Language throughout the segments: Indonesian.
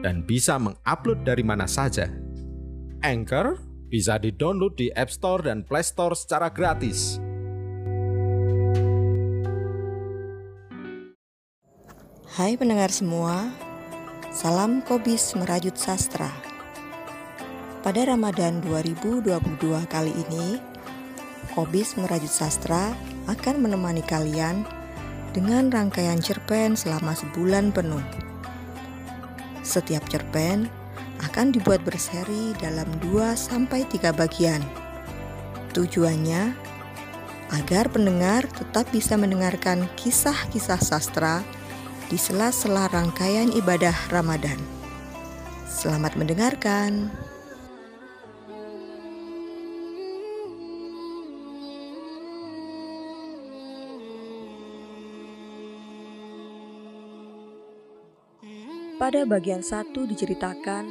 dan bisa mengupload dari mana saja. Anchor bisa di-download di App Store dan Play Store secara gratis. Hai pendengar semua, salam Kobis Merajut Sastra. Pada Ramadan 2022 kali ini, Kobis Merajut Sastra akan menemani kalian dengan rangkaian cerpen selama sebulan penuh. Setiap cerpen akan dibuat berseri dalam 2-3 bagian. Tujuannya agar pendengar tetap bisa mendengarkan kisah-kisah sastra di sela-sela rangkaian ibadah Ramadan. Selamat mendengarkan. Pada bagian satu diceritakan,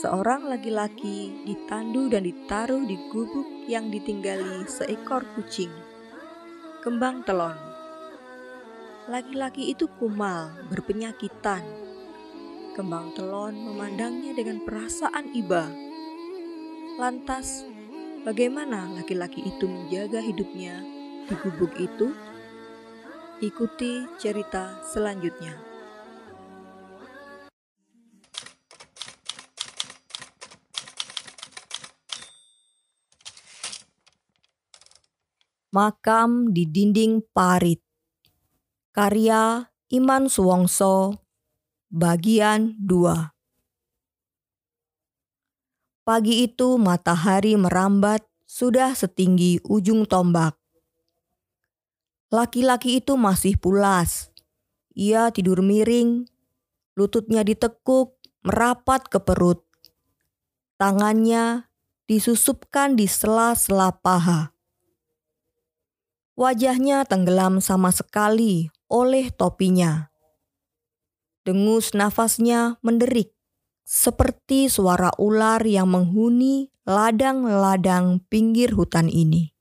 seorang laki-laki ditandu dan ditaruh di gubuk yang ditinggali seekor kucing. Kembang telon Laki-laki itu kumal, berpenyakitan. Kembang telon memandangnya dengan perasaan iba. Lantas, bagaimana laki-laki itu menjaga hidupnya di gubuk itu? Ikuti cerita selanjutnya. Makam di dinding parit Karya Iman Suwongso Bagian 2 Pagi itu matahari merambat sudah setinggi ujung tombak. Laki-laki itu masih pulas. Ia tidur miring, lututnya ditekuk merapat ke perut. Tangannya disusupkan di sela-sela paha. Wajahnya tenggelam sama sekali oleh topinya. Dengus nafasnya menderik, seperti suara ular yang menghuni ladang-ladang pinggir hutan ini.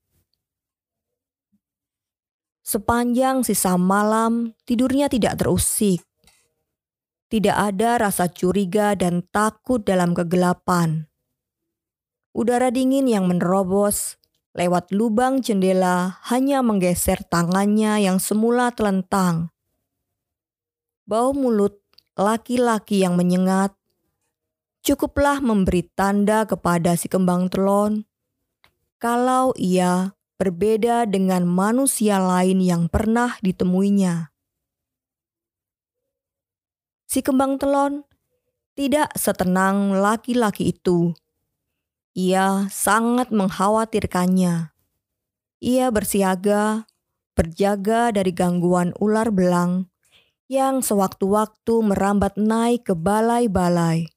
Sepanjang sisa malam, tidurnya tidak terusik. Tidak ada rasa curiga dan takut dalam kegelapan. Udara dingin yang menerobos lewat lubang jendela hanya menggeser tangannya yang semula telentang. Bau mulut laki-laki yang menyengat cukuplah memberi tanda kepada si kembang telon kalau ia berbeda dengan manusia lain yang pernah ditemuinya. Si kembang telon tidak setenang laki-laki itu ia sangat mengkhawatirkannya. Ia bersiaga, berjaga dari gangguan ular belang yang sewaktu-waktu merambat naik ke balai-balai.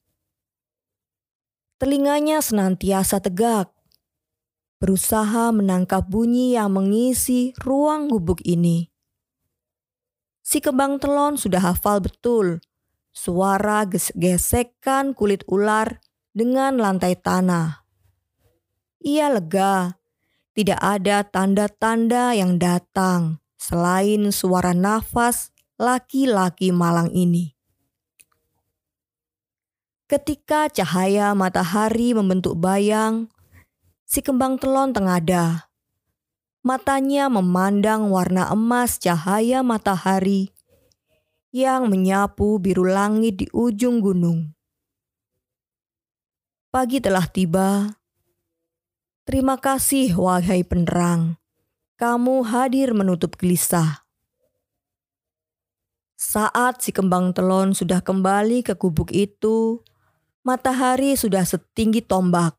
Telinganya senantiasa tegak, berusaha menangkap bunyi yang mengisi ruang gubuk ini. Si kembang telon sudah hafal betul suara gesekan kulit ular dengan lantai tanah. Ia lega, tidak ada tanda-tanda yang datang selain suara nafas laki-laki malang ini. Ketika cahaya matahari membentuk bayang, si kembang telon tengada. Matanya memandang warna emas cahaya matahari yang menyapu biru langit di ujung gunung. Pagi telah tiba, Terima kasih, wahai penerang. Kamu hadir menutup gelisah. Saat si kembang telon sudah kembali ke gubuk itu, matahari sudah setinggi tombak.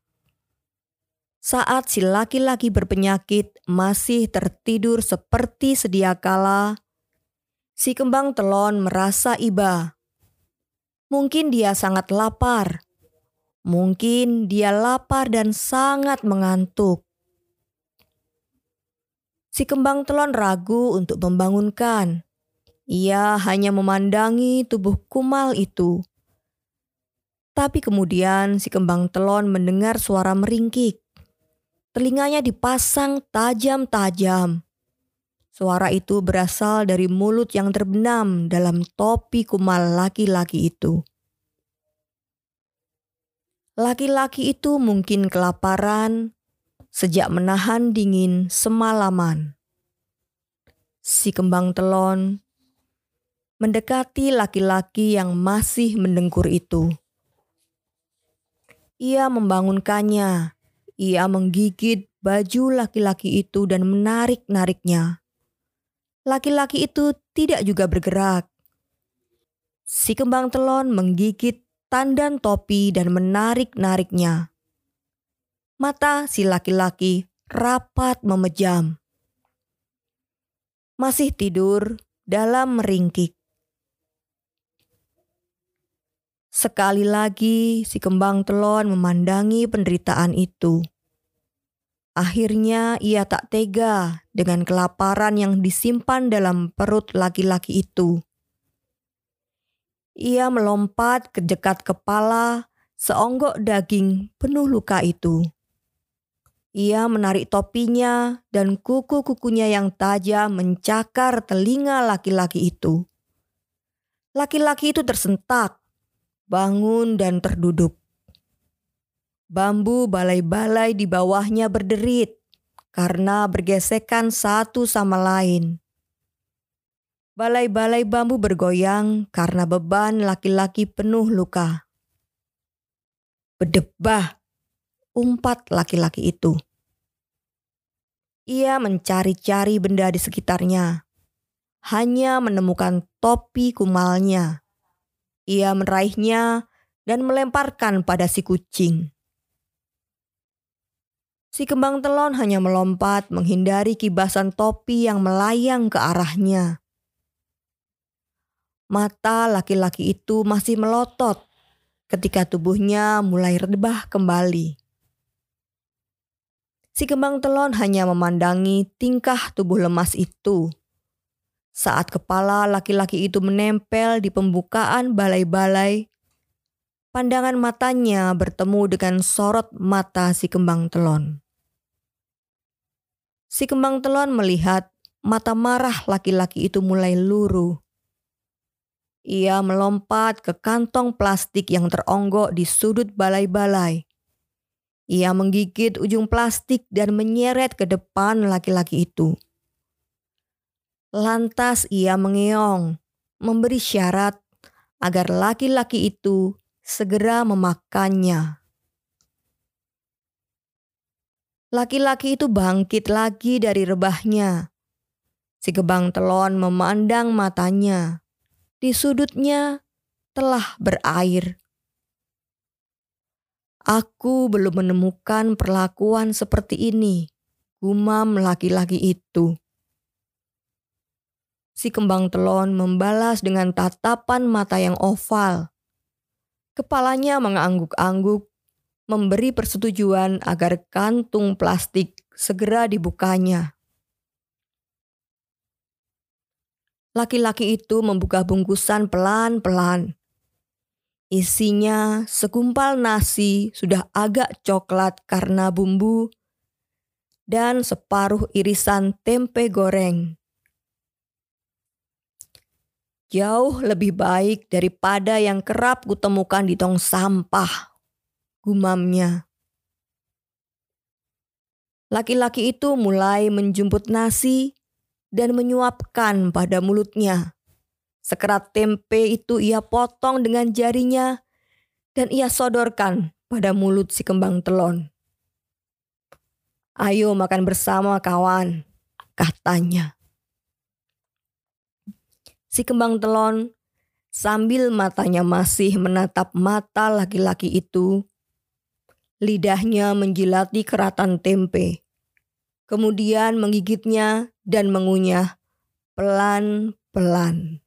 Saat si laki-laki berpenyakit masih tertidur seperti sedia kala, si kembang telon merasa iba. Mungkin dia sangat lapar. Mungkin dia lapar dan sangat mengantuk. Si kembang telon ragu untuk membangunkan. Ia hanya memandangi tubuh kumal itu. Tapi kemudian si kembang telon mendengar suara meringkik. Telinganya dipasang tajam-tajam. Suara itu berasal dari mulut yang terbenam dalam topi kumal laki-laki itu. Laki-laki itu mungkin kelaparan sejak menahan dingin semalaman. Si kembang telon mendekati laki-laki yang masih mendengkur itu. Ia membangunkannya. Ia menggigit baju laki-laki itu dan menarik-nariknya laki-laki itu tidak juga bergerak. Si kembang telon menggigit tandan topi dan menarik-nariknya. Mata si laki-laki rapat memejam. Masih tidur dalam meringkik. Sekali lagi si kembang telon memandangi penderitaan itu. Akhirnya ia tak tega dengan kelaparan yang disimpan dalam perut laki-laki itu. Ia melompat ke dekat kepala seonggok daging penuh luka itu. Ia menarik topinya dan kuku-kukunya yang tajam mencakar telinga laki-laki itu. Laki-laki itu tersentak, bangun dan terduduk. Bambu balai-balai di bawahnya berderit karena bergesekan satu sama lain. Balai-balai bambu bergoyang karena beban laki-laki penuh luka. Bedebah, umpat laki-laki itu. Ia mencari-cari benda di sekitarnya, hanya menemukan topi kumalnya. Ia meraihnya dan melemparkan pada si kucing. Si kembang telon hanya melompat menghindari kibasan topi yang melayang ke arahnya. Mata laki-laki itu masih melotot ketika tubuhnya mulai rebah kembali. Si kembang telon hanya memandangi tingkah tubuh lemas itu. Saat kepala laki-laki itu menempel di pembukaan balai-balai, pandangan matanya bertemu dengan sorot mata si kembang telon. Si kembang telon melihat mata marah laki-laki itu mulai luruh. Ia melompat ke kantong plastik yang teronggok di sudut balai-balai. Ia menggigit ujung plastik dan menyeret ke depan laki-laki itu. Lantas ia mengeong, memberi syarat agar laki-laki itu segera memakannya. Laki-laki itu bangkit lagi dari rebahnya. Si kebang telon memandang matanya. Di sudutnya telah berair. Aku belum menemukan perlakuan seperti ini, gumam laki-laki itu. Si kembang telon membalas dengan tatapan mata yang oval. Kepalanya mengangguk-angguk, memberi persetujuan agar kantung plastik segera dibukanya. Laki-laki itu membuka bungkusan pelan-pelan. Isinya segumpal nasi sudah agak coklat karena bumbu dan separuh irisan tempe goreng. Jauh lebih baik daripada yang kerap kutemukan di tong sampah, gumamnya. Laki-laki itu mulai menjemput nasi dan menyuapkan pada mulutnya. Sekerat tempe itu ia potong dengan jarinya dan ia sodorkan pada mulut si kembang telon. Ayo makan bersama kawan, katanya si kembang telon sambil matanya masih menatap mata laki-laki itu. Lidahnya menjilati keratan tempe, kemudian menggigitnya dan mengunyah pelan-pelan.